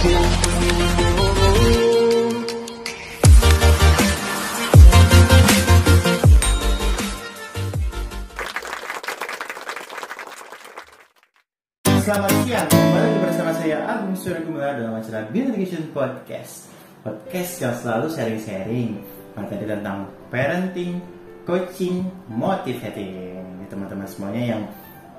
Selamat siang, kembali lagi bersama saya Agung Surya Kumala dalam acara Beyond Education Podcast. Podcast yang selalu sharing-sharing materi tentang parenting, coaching, motivating. Teman-teman semuanya yang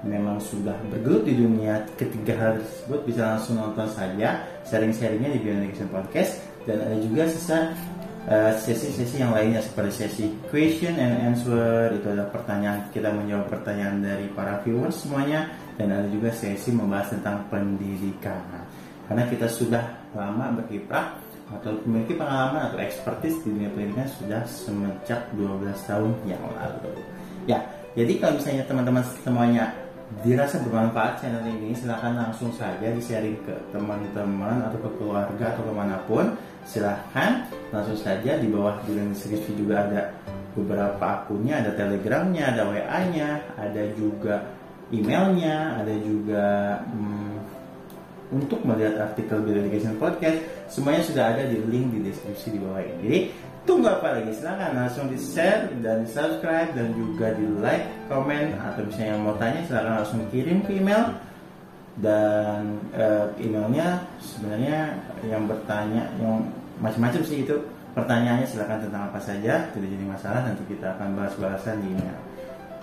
memang sudah bergelut di dunia ketiga hal tersebut bisa langsung nonton saja. Sharing-sharingnya di Beyond Education Podcast. Dan ada juga sisa uh, sesi-sesi yang lainnya seperti sesi question and answer. Itu adalah pertanyaan kita menjawab pertanyaan dari para viewers semuanya. Dan ada juga sesi membahas tentang pendidikan. Karena kita sudah lama berkiprah atau memiliki pengalaman atau expertise di dunia pendidikan sudah semenjak 12 tahun yang lalu. Ya jadi kalau misalnya teman-teman semuanya dirasa bermanfaat channel ini. Silahkan langsung saja di sharing ke teman-teman atau ke keluarga atau ke mana pun. Silahkan langsung saja di bawah di deskripsi juga ada beberapa akunnya ada telegramnya ada wa nya ada juga emailnya ada juga hmm, untuk melihat artikel Bill Education Podcast semuanya sudah ada di link di deskripsi di bawah ini. jadi tunggu apa lagi? Silahkan langsung di share dan di subscribe dan juga di like komen atau misalnya mau tanya silahkan langsung kirim ke email. Dan uh, emailnya sebenarnya yang bertanya yang macam-macam sih itu. Pertanyaannya silahkan tentang apa saja tidak jadi masalah nanti kita akan bahas-bahasan di email.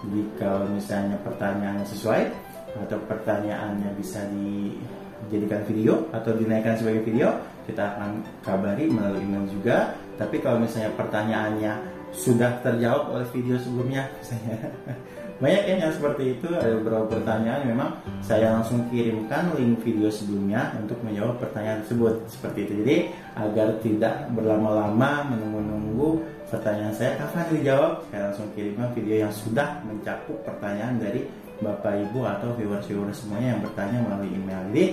Jadi kalau misalnya pertanyaannya sesuai atau pertanyaannya bisa dijadikan video atau dinaikkan sebagai video kita akan kabari melalui email juga tapi kalau misalnya pertanyaannya sudah terjawab oleh video sebelumnya saya banyak yang seperti itu. Ada beberapa pertanyaan memang saya langsung kirimkan link video sebelumnya untuk menjawab pertanyaan tersebut. Seperti itu. Jadi agar tidak berlama-lama menunggu-nunggu pertanyaan saya kapan dijawab saya langsung kirimkan video yang sudah mencakup pertanyaan dari bapak ibu atau viewers-viewers semuanya yang bertanya melalui email. Jadi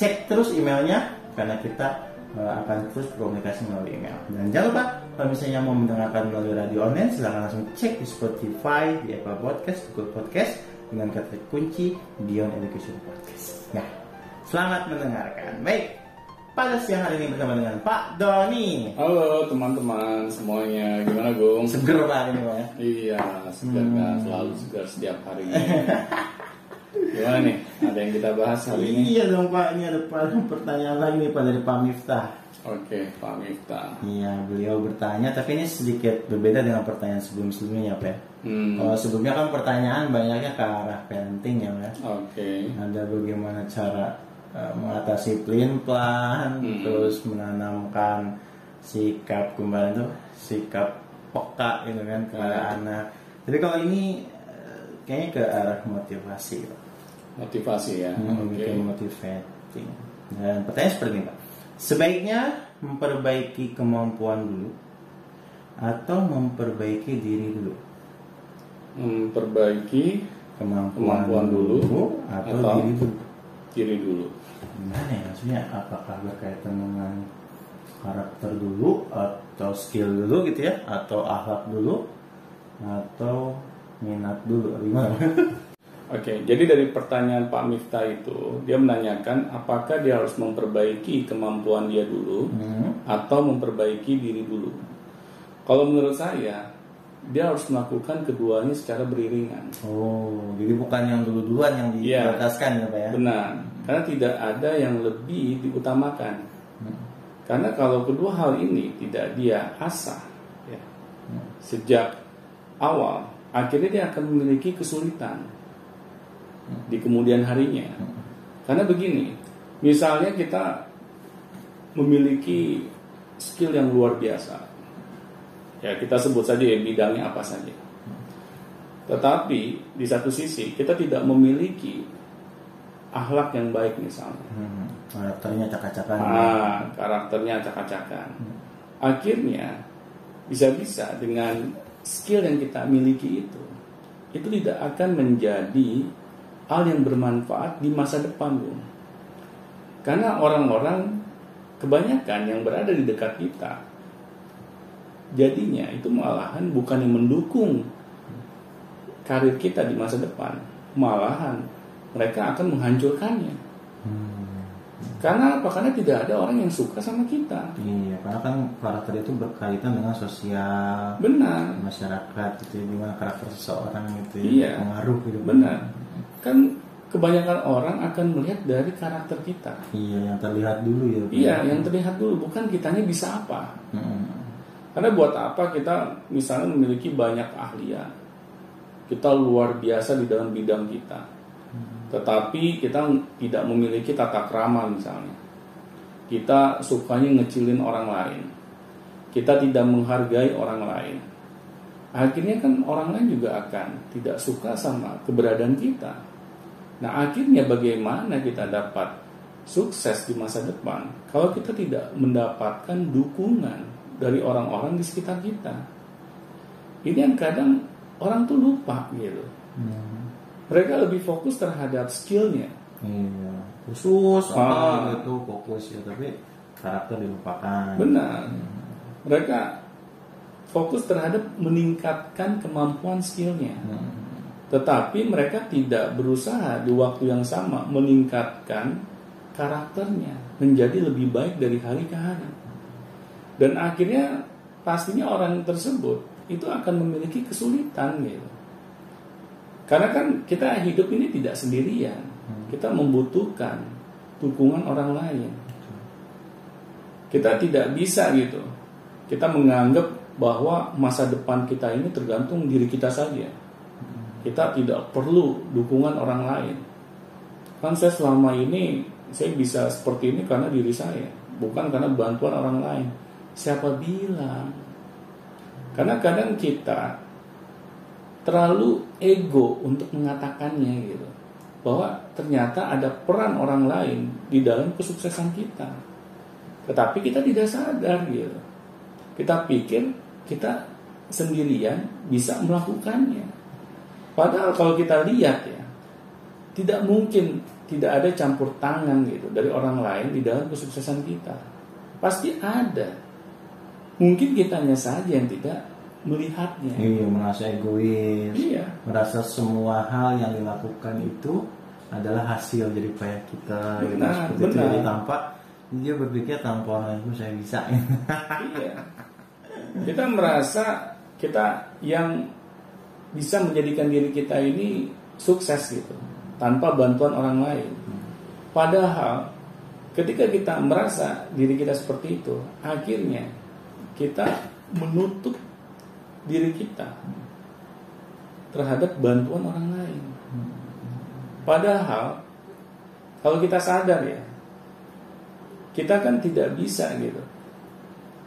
cek terus emailnya karena kita akan terus berkomunikasi melalui email. Dan jangan lupa kalau misalnya mau mendengarkan melalui radio online silahkan langsung cek di Spotify, di Apple Podcast, Google Podcast dengan kata kunci Beyond Education Podcast. Nah, selamat mendengarkan. Baik, pada siang hari ini bersama dengan Pak Doni. Halo teman-teman semuanya, gimana Gung? Seger Pak ini Pak ya? Iya, segar kan, selalu segar setiap hari. gimana nih? Ada yang kita bahas hari ini? Iya dong Pak, ini ada pertanyaan lagi nih Pak dari Pak Miftah. Oke, Pak Miftah. Iya, beliau bertanya, tapi ini sedikit berbeda dengan pertanyaan sebelum-sebelumnya, Pak. Hmm. Kalau sebelumnya kan pertanyaan banyaknya ke arah parenting ya, Pak. Oke. Ada bagaimana cara uh, mengatasi pelin pelan, Hmm. terus menanamkan sikap kemarin tuh sikap peka gitu kan kepada Hmm. anak. Jadi kalau ini uh, kayaknya ke arah motivasi, Pak. Motivasi ya. Hmm, ke motivating. Dan pertanyaan seperti ini, Pak. Sebaiknya memperbaiki kemampuan dulu atau memperbaiki diri dulu? Memperbaiki Kemampuan, Kemampuan dulu atau, atau- diri dulu? diri dulu. Gimana ya maksudnya? Apakah berkaitan dengan karakter dulu atau skill dulu gitu ya? Atau akhlak dulu atau minat dulu? Gimana? Oke, jadi dari pertanyaan Pak Miftah itu, dia menanyakan apakah dia harus memperbaiki kemampuan dia dulu Hmm. atau memperbaiki diri dulu. Kalau menurut saya, dia harus melakukan keduanya secara beriringan. Oh, jadi bukan yang dulu duluan yang Iya. diprioritaskan ya Pak ya? Benar, karena tidak ada yang lebih diutamakan. Hmm. Karena kalau kedua hal ini tidak dia asah ya, sejak awal, akhirnya dia akan memiliki kesulitan di kemudian harinya. Karena begini, misalnya kita memiliki skill yang luar biasa, ya kita sebut saja ya bidangnya apa saja. Tetapi di satu sisi kita tidak memiliki akhlak yang baik misalnya. Hmm. Karakternya cakap-cakan. Ah, karakternya acak-acakan. Akhirnya bisa-bisa dengan skill yang kita miliki itu, itu tidak akan menjadi hal yang bermanfaat di masa depan. Karena orang-orang kebanyakan yang berada di dekat kita, jadinya itu malahan bukan yang mendukung karir kita di masa depan, malahan mereka akan menghancurkannya. Hmm. Karena apa? Karena tidak ada orang yang suka sama kita. Iya, karena kan karakter itu berkaitan dengan sosial, Benar. masyarakat gitu, ya, gimana karakter seseorang gitu, ya, Iya. pengaruh gitu. Benar. Kan kebanyakan orang akan melihat dari karakter kita. Iya, yang terlihat dulu ya. Iya, yang terlihat dulu bukan kitanya bisa apa. Mm-mm. Karena buat apa kita misalnya memiliki banyak keahlian. Kita luar biasa di dalam bidang kita. Tetapi kita tidak memiliki tata krama misalnya. Kita sukanya ngecilin orang lain. Kita tidak menghargai orang lain. Akhirnya kan orang lain juga akan tidak suka sama keberadaan kita. Nah, akhirnya bagaimana kita dapat sukses di masa depan kalau kita tidak mendapatkan dukungan dari orang-orang di sekitar kita? Ini yang kadang orang tuh lupa gitu. Hmm. Mereka lebih fokus terhadap skillnya. Iya, khusus Ah. apa gitu fokus ya, tapi karakter dilupakan. Benar. Mereka fokus terhadap meningkatkan kemampuan skillnya. Hmm. Tetapi mereka tidak berusaha di waktu yang sama meningkatkan karakternya menjadi lebih baik dari hari ke hari. Dan akhirnya pastinya orang tersebut itu akan memiliki kesulitan gitu. Karena kan kita hidup ini tidak sendirian. Kita membutuhkan dukungan orang lain. Kita tidak bisa gitu. Kita menganggap bahwa masa depan kita ini tergantung diri kita saja. Kita tidak perlu dukungan orang lain. Kan saya selama ini saya bisa seperti ini karena diri saya, bukan karena bantuan orang lain. Siapa bilang? Karena kadang kita terlalu ego untuk mengatakannya gitu. Bahwa ternyata ada peran orang lain di dalam kesuksesan kita. Tetapi kita tidak sadar gitu. Kita pikir kita sendirian bisa melakukannya. Padahal kalau kita lihat ya, tidak mungkin tidak ada campur tangan gitu dari orang lain di dalam kesuksesan kita. Pasti ada. Mungkin kitanya saja yang tidak melihatnya. Iya, merasa egois. Iya. Merasa semua hal yang dilakukan itu adalah hasil dari payah kita gitu. Benar, Seperti itu benar. jadi tanpa dia berpikir tanpa orang itu saya bisa. Iya. Kita merasa kita yang bisa menjadikan diri kita ini sukses gitu tanpa bantuan orang lain. Padahal ketika kita merasa diri kita seperti itu, akhirnya kita menutup diri kita terhadap bantuan orang lain. Padahal kalau kita sadar ya, kita kan tidak bisa gitu.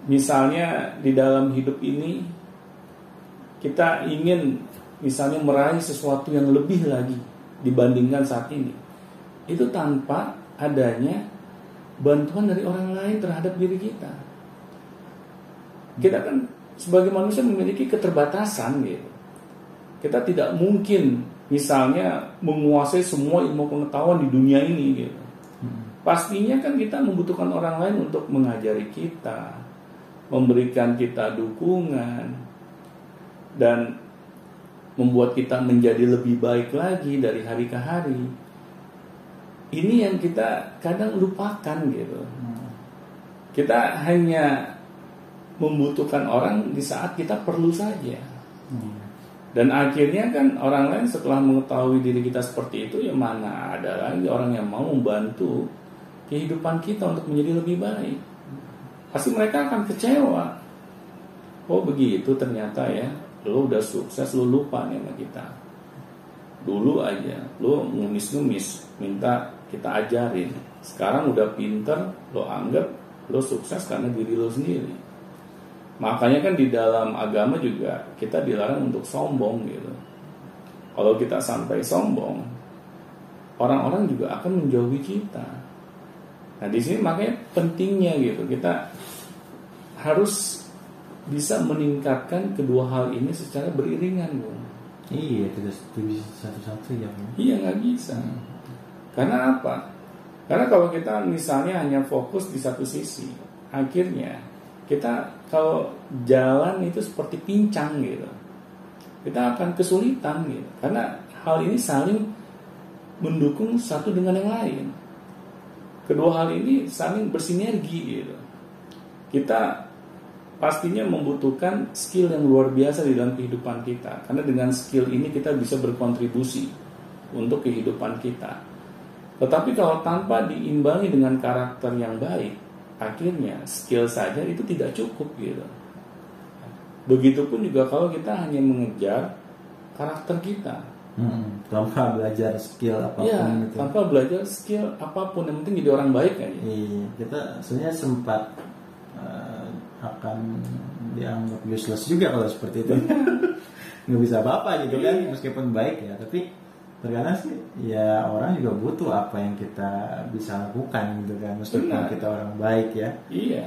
Misalnya di dalam hidup ini kita ingin misalnya meraih sesuatu yang lebih lagi dibandingkan saat ini. Itu tanpa adanya bantuan dari orang lain terhadap diri kita. Kita kan sebagai manusia memiliki keterbatasan gitu. Kita tidak mungkin misalnya menguasai semua ilmu pengetahuan di dunia ini gitu. Pastinya kan kita membutuhkan orang lain untuk mengajari kita, memberikan kita dukungan dan membuat kita menjadi lebih baik lagi dari hari ke hari. Ini yang kita kadang lupakan gitu. Kita hanya membutuhkan orang di saat kita perlu saja. Dan akhirnya kan orang lain setelah mengetahui diri kita seperti itu ya mana ada lagi orang yang mau membantu kehidupan kita untuk menjadi lebih baik. Pasti mereka akan kecewa. Oh begitu ternyata ya, lo udah sukses lo lupa nih sama kita. Dulu aja lo ngumis-ngumis minta kita ajarin. Sekarang udah pinter lo anggap lo sukses karena diri lo sendiri. Makanya kan di dalam agama juga kita dilarang untuk sombong gitu. Kalau kita sampai sombong, orang-orang juga akan menjauhi kita. Nah di sini makanya pentingnya gitu kita harus bisa meningkatkan kedua hal ini secara beriringan, Bung. iya, tidak bisa satu-satu ya. Bu. Iya nggak bisa. Karena apa? Karena kalau kita misalnya hanya fokus di satu sisi, akhirnya kita kalau jalan itu seperti pincang gitu. Kita akan kesulitan gitu. Karena hal ini saling mendukung satu dengan yang lain. Kedua hal ini saling bersinergi gitu. Kita pastinya membutuhkan skill yang luar biasa di dalam kehidupan kita. Karena dengan skill ini kita bisa berkontribusi untuk kehidupan kita. Tetapi kalau tanpa diimbangi dengan karakter yang baik, akhirnya skill saja itu tidak cukup gitu. Begitupun juga kalau kita hanya mengejar karakter kita. Hmm, tanpa belajar skill apa pun Iya, gitu. tanpa belajar skill apa pun yang penting jadi orang baik aja. Iya, kita sebenarnya sempat eh, akan dianggap useless juga kalau seperti itu. Nggak bisa apa-apa gitu kan, meskipun baik ya. Tapi terkadang sih ya orang juga butuh apa yang kita bisa lakukan gitu kan, meskipun Benar. kita orang baik ya. Iya.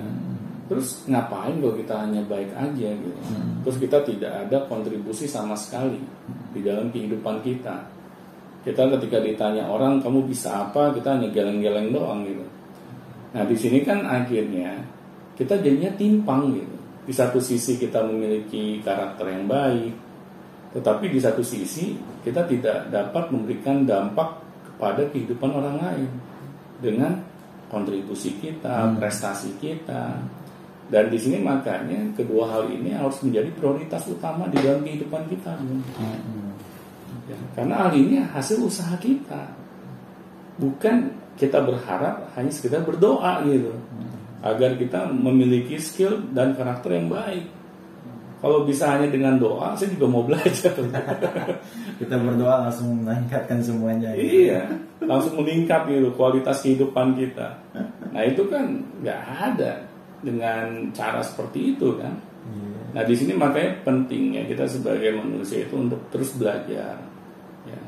Terus ngapain kalau kita hanya baik aja gitu? Hmm. Terus kita tidak ada kontribusi sama sekali di dalam kehidupan kita. Kita ketika ditanya orang kamu bisa apa, kita hanya geleng-geleng doang gitu. Nah di sini kan akhirnya kita jadinya timpang gitu. Di satu sisi kita memiliki karakter yang baik, tetapi di satu sisi kita tidak dapat memberikan dampak kepada kehidupan orang lain dengan kontribusi kita, prestasi kita. Dan di sini makanya kedua hal ini harus menjadi prioritas utama di dalam kehidupan kita. Hmm. Ya, karena hal ini hasil usaha kita. Bukan kita berharap hanya sekedar berdoa gitu. Agar kita memiliki skill dan karakter yang baik. Kalau bisa hanya dengan doa, saya juga mau belajar. Kita berdoa langsung meningkatkan semuanya. gitu. iya, langsung meningkat gitu kualitas kehidupan kita. Nah itu kan nggak ada dengan cara seperti itu kan. Iya. Nah di sini makanya pentingnya kita sebagai manusia itu untuk terus belajar, ya.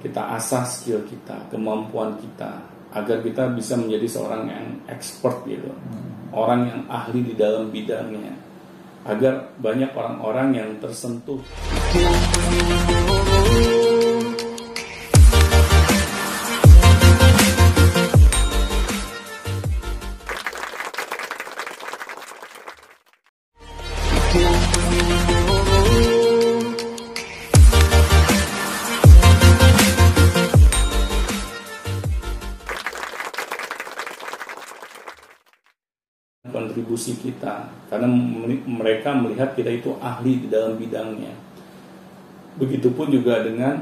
kita asah skill kita, kemampuan kita, agar kita bisa menjadi seorang yang expert gitu, orang yang ahli di dalam bidangnya, agar banyak orang-orang yang tersentuh. Kita karena mereka melihat kita itu ahli di dalam bidangnya. Begitupun juga dengan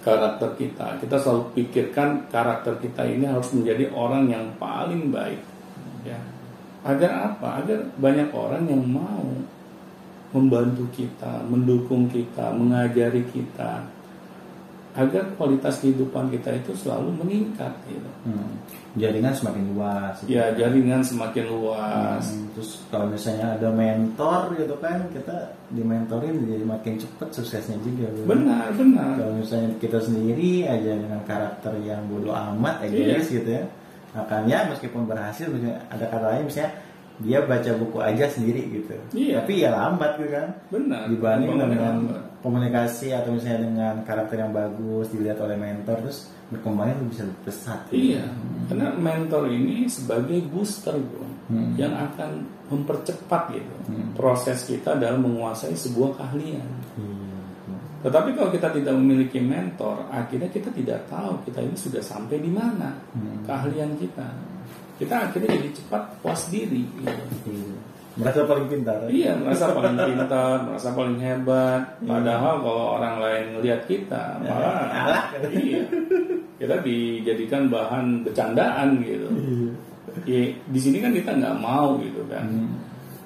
karakter kita. Kita selalu pikirkan karakter kita ini harus menjadi orang yang paling baik. Ya. Agar apa? Agar banyak orang yang mau membantu kita, mendukung kita, mengajari kita agar kualitas kehidupan kita itu selalu meningkat gitu. Hmm. Jaringan semakin luas. gitu. Ya, jaringan semakin luas. Hmm, terus kalau misalnya ada mentor gitu kan kita dimentorin jadi makin cepet suksesnya juga gitu. Benar, benar. kalau misalnya kita sendiri aja dengan karakter yang bodoh amat egois gitu ya akan ya meskipun berhasil ada kata lain misalnya dia baca buku aja sendiri gitu Iya. tapi ya lambat gitu kan Benar. dibanding dengan lambat. komunikasi atau misalnya dengan karakter yang bagus dilihat oleh mentor terus berkembangnya tuh bisa lebih pesat gitu. Iya, karena mentor ini sebagai booster bro, Hmm. yang akan mempercepat gitu proses kita dalam menguasai sebuah keahlian. Iya. Tetapi kalau kita tidak memiliki mentor, akhirnya kita tidak tahu kita ini sudah sampai di mana Hmm. keahlian kita. Kita akhirnya jadi cepat puas diri. Gitu. Iya. merasa paling pintar Iya, merasa paling pintar, merasa paling hebat. Padahal kalau orang lain ngelihat kita, malah alah. iya, kita dijadikan bahan bercandaan gitu. Ya, di sini kan kita nggak mau gitu kan.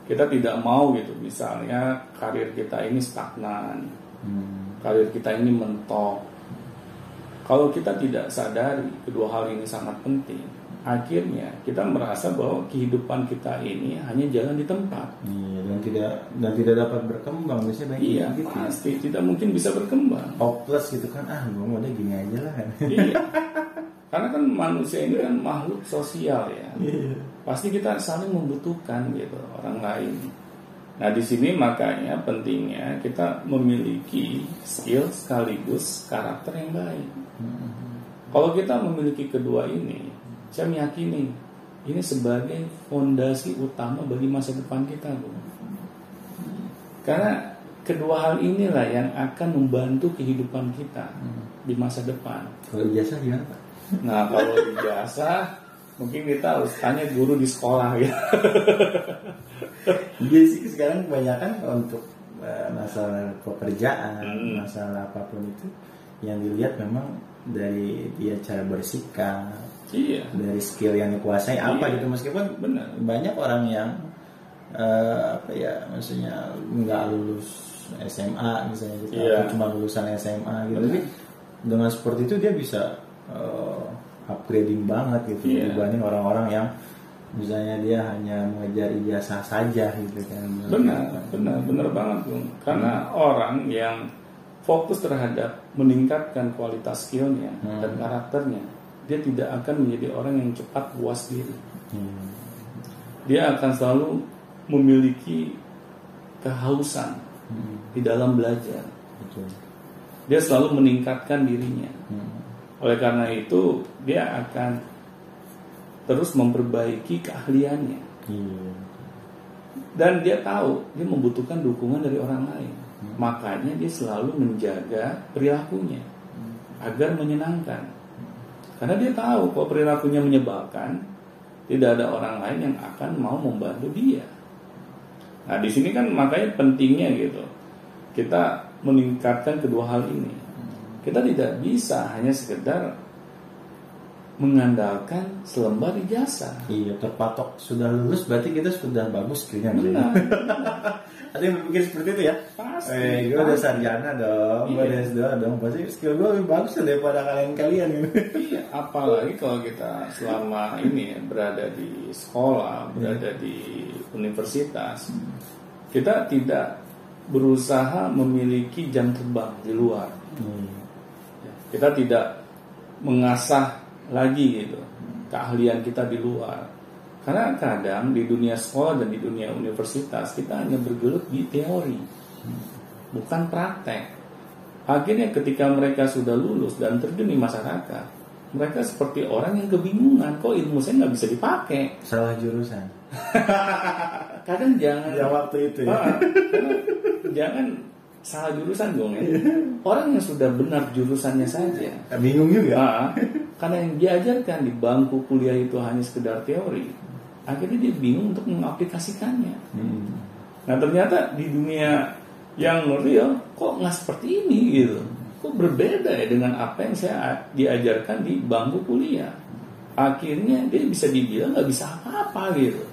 Kita tidak mau gitu. Misalnya karir kita ini stagnan, Hmm. karir kita ini mentok. Kalau kita tidak sadari kedua hal ini sangat penting, akhirnya kita merasa bahwa kehidupan kita ini hanya jalan di tempat. Iya, dan tidak dan tidak dapat berkembang biasanya banyak Iya, gitu pasti tidak mungkin bisa berkembang. hopeless gitu kan ah gue mau gini aja lah iya. Karena kan manusia ini kan makhluk sosial ya. Pasti kita saling membutuhkan gitu orang lain. Nah di sini makanya pentingnya kita memiliki skill sekaligus karakter yang baik. Kalau kita memiliki kedua ini, saya meyakini ini sebagai fondasi utama bagi masa depan kita, Bu. Karena kedua hal inilah yang akan membantu kehidupan kita di masa depan. kalau ijazah gimana pak Nah, kalau ijazah mungkin kita harus tanya guru di sekolah ya sih sekarang kebanyakan untuk eh, masalah pekerjaan, Hmm. masalah apa pun itu yang dilihat memang dari dia cara bersikap, iya dari skill yang dikuasai apa Iya. gitu meskipun benar banyak orang yang eh, apa ya maksudnya nggak lulus SMA misalnya gitu Iya. atau cuma lulusan SMA gitu Benar. tapi dengan seperti itu dia bisa eh, upgrading banget gitu Iya. dibanding orang-orang yang misalnya dia hanya mengejar ijazah saja gitu kan benar benar benar banget Bung. karena orang yang fokus terhadap meningkatkan kualitas skillnya Hmm. dan karakternya dia tidak akan menjadi orang yang cepat puas diri Hmm. dia akan selalu memiliki kehausan Hmm. di dalam belajar Betul. dia selalu meningkatkan dirinya Hmm. oleh karena itu dia akan terus memperbaiki keahliannya Iya. dan dia tahu dia membutuhkan dukungan dari orang lain makanya dia selalu menjaga perilakunya agar menyenangkan karena dia tahu kalau perilakunya menyebalkan tidak ada orang lain yang akan mau membantu dia. Nah di sini kan makanya pentingnya gitu. Kita meningkatkan kedua hal ini. Kita tidak bisa hanya sekedar mengandalkan selembar ijazah. Iya, terpatok. Sudah lulus berarti kita sudah bagus skillnya benar Ada yang berpikir seperti itu ya? pasti Eh, gue udah sarjana dong, gue Iya. udah S2 dong, pasti skill gue lebih bagus daripada kalian-kalian gitu. Iya, apalagi kalau kita selama ini ya, berada di sekolah, berada di universitas, kita tidak berusaha memiliki jam terbang di luar. Hmm. Ya, Kita tidak mengasah lagi gitu keahlian kita di luar. Karena kadang di dunia sekolah dan di dunia universitas kita hanya bergelut di teori, bukan praktek. Akhirnya ketika mereka sudah lulus dan terjun di masyarakat, mereka seperti orang yang kebingungan, kok ilmu saya nggak bisa dipakai. Salah jurusan. Kadang jangan Ya waktu itu ya. Ah, jangan salah jurusan dong ya. Orang yang sudah benar jurusannya saja. Bingung juga. Ah, karena yang diajarkan di bangku kuliah itu hanya sekedar teori. Akhirnya dia bingung untuk mengaplikasikannya. Hmm. Nah ternyata di dunia yang real kok nggak seperti ini gitu. Kok berbeda ya dengan apa yang saya diajarkan di bangku kuliah. Akhirnya dia bisa dibilang nggak bisa apa-apa gitu.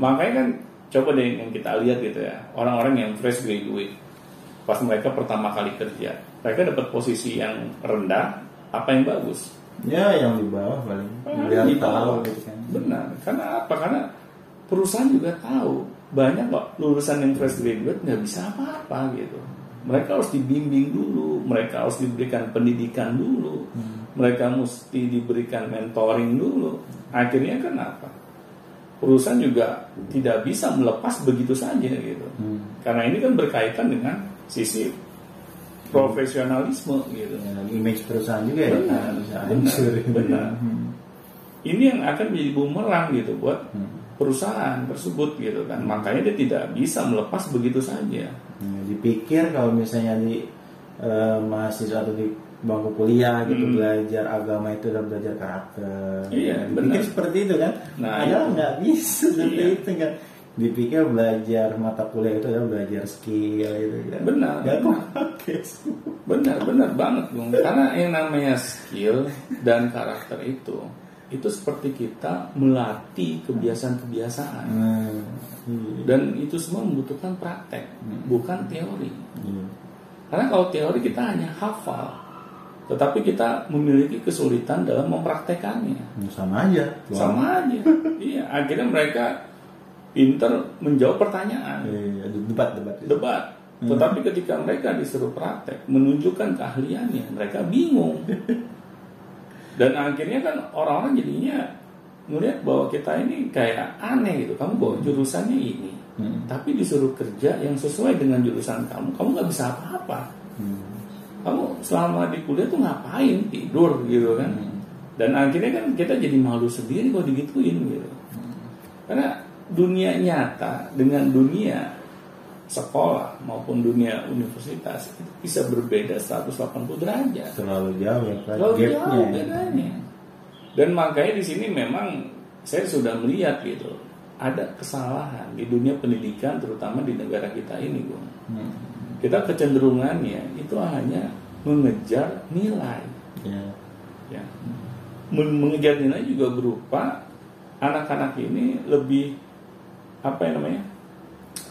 Makanya kan coba deh yang kita lihat gitu ya orang-orang yang fresh graduate pas mereka pertama kali kerja mereka dapat posisi yang rendah apa yang bagus Ya yang di bawah paling. Biar di tahu bawah. gitu kan. Benar. Karena apa? Karena perusahaan juga tahu banyak kok lulusan yang fresh graduate nggak bisa apa-apa gitu. Mereka harus dibimbing dulu, mereka harus diberikan pendidikan dulu, mereka mesti diberikan mentoring dulu. Akhirnya kan apa? Perusahaan juga tidak bisa melepas begitu saja gitu. Hmm. Karena ini kan berkaitan dengan sisi profesionalisme gitu. Ya, image perusahaan juga ya. Benar, benar. Hmm. ini yang akan menjadi bumerang gitu buat perusahaan tersebut gitu kan makanya dia tidak bisa melepas begitu saja Ya, dipikir kalau misalnya di eh, mahasiswa atau di bangku kuliah gitu Hmm. belajar agama itu adalah belajar karakter. Iya, dipikir benar. seperti itu kan? Nah, Padahal itu. nggak bisa seperti Iya. itu kan. Dipikir belajar mata kuliah itu adalah belajar skill gitu kan. Benar, Nggak benar. benar benar banget Bung karena yang namanya skill dan karakter itu itu seperti kita melatih kebiasaan-kebiasaan Hmm. Dan itu semua membutuhkan praktek bukan teori Iya. karena kalau teori kita hanya hafal tetapi kita memiliki kesulitan dalam mempraktekannya Hmm, Sama aja. sama aja iya akhirnya mereka pinter menjawab pertanyaan. Iya, debat debat. debat. Tetapi ketika mereka disuruh praktek menunjukkan keahliannya mereka bingung. Dan akhirnya kan orang-orang jadinya ngelihat bahwa kita ini kayak aneh gitu. Kamu bawa jurusannya ini Hmm. tapi disuruh kerja yang sesuai dengan jurusan kamu. Kamu nggak bisa apa-apa. Hmm. kamu selama di kuliah tuh ngapain? Tidur gitu kan? Hmm. dan akhirnya kan kita jadi malu sendiri kalau digituin gitu. Karena dunia nyata dengan dunia sekolah maupun dunia universitas itu bisa berbeda 180 derajat Terlalu jauh ya Gapnya jauh ya. bedanya Dan makanya di sini memang saya sudah melihat gitu ada kesalahan di dunia pendidikan terutama di negara kita ini, Bung. Hmm. Kita kecenderungannya itu hanya mengejar nilai. Ya. Ya. Men- Mengejar nilai juga berupa anak-anak ini lebih apa yang namanya?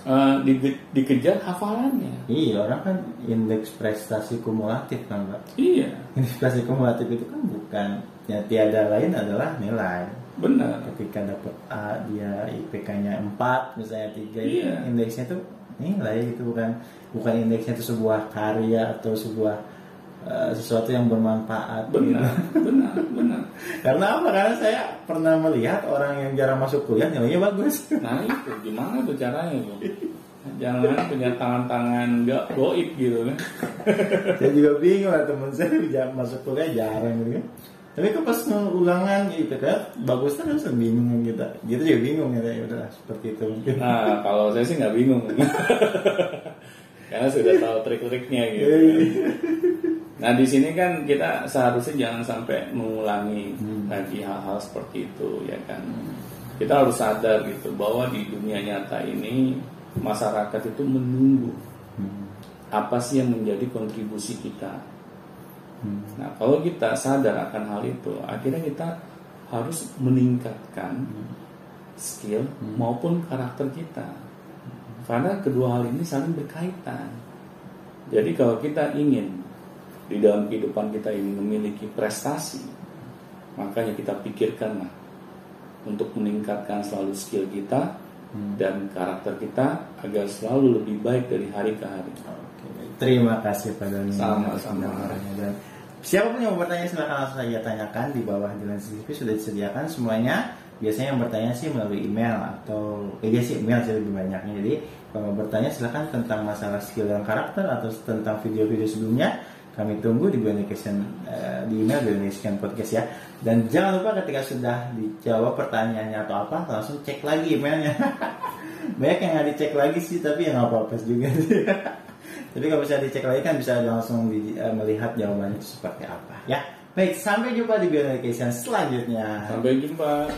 Eh, di- dikejar hafalannya. Iya orang kan indeks prestasi kumulatif kan mbak. Iya, Indeks prestasi kumulatif itu kan bukan ya tiada lain adalah nilai. benar. Ketika dapat A dia IPK-nya 4 misalnya 3 Iya. indeksnya itu nilai itu bukan bukan indeksnya itu sebuah karya atau sebuah eh, sesuatu yang bermanfaat. gitu. Benar, benar, benar. Karena apa? Karena saya pernah melihat orang yang jarang masuk kuliah nilainya bagus. Nah itu gimana tuh caranya bro? Jangan punya tangan-tangan nggak goib gitu kan? saya juga bingung lah temen saya masuk kuliah jarang gitu kan. Tapi kok pas ulangan gitu kan bagus terus bingung kita. Gitu juga bingung ya ya udah seperti itu mungkin. Nah kalau saya sih nggak bingung, karena sudah tahu trik-triknya gitu. Nah di sini kan kita seharusnya jangan sampai mengulangi Hmm. lagi hal-hal seperti itu ya kan. Kita harus sadar gitu bahwa di dunia nyata ini masyarakat itu menunggu Hmm. apa sih yang menjadi kontribusi kita. Hmm. Nah kalau kita sadar akan hal itu, akhirnya kita harus meningkatkan skill Hmm. maupun karakter kita. Karena kedua hal ini saling berkaitan. Jadi kalau kita ingin di dalam kehidupan kita ini memiliki prestasi, makanya kita pikirkanlah untuk meningkatkan selalu skill kita Hmm. dan karakter kita agar selalu lebih baik dari hari ke hari. Oke, terima kasih Pak Doni. Sama-sama. Dan siapa pun yang mau bertanya silahkan langsung saja tanyakan di bawah di CCTV sudah disediakan semuanya. Biasanya yang bertanya sih melalui email atau eh, dia sih email sih lebih banyaknya. Jadi kalau mau bertanya silahkan tentang masalah skill dan karakter atau tentang video-video sebelumnya kami tunggu di Beyond Education eh, di email Beyond Education Podcast ya. Dan jangan lupa ketika sudah dijawab pertanyaannya atau apa langsung cek lagi emailnya. Banyak yang nggak dicek lagi sih tapi ya nggak apa-apa juga sih. Tapi kalau bisa dicek lagi kan bisa langsung di- eh, melihat jawabannya seperti apa ya. Baik, sampai jumpa di Beyond Education selanjutnya. Sampai jumpa.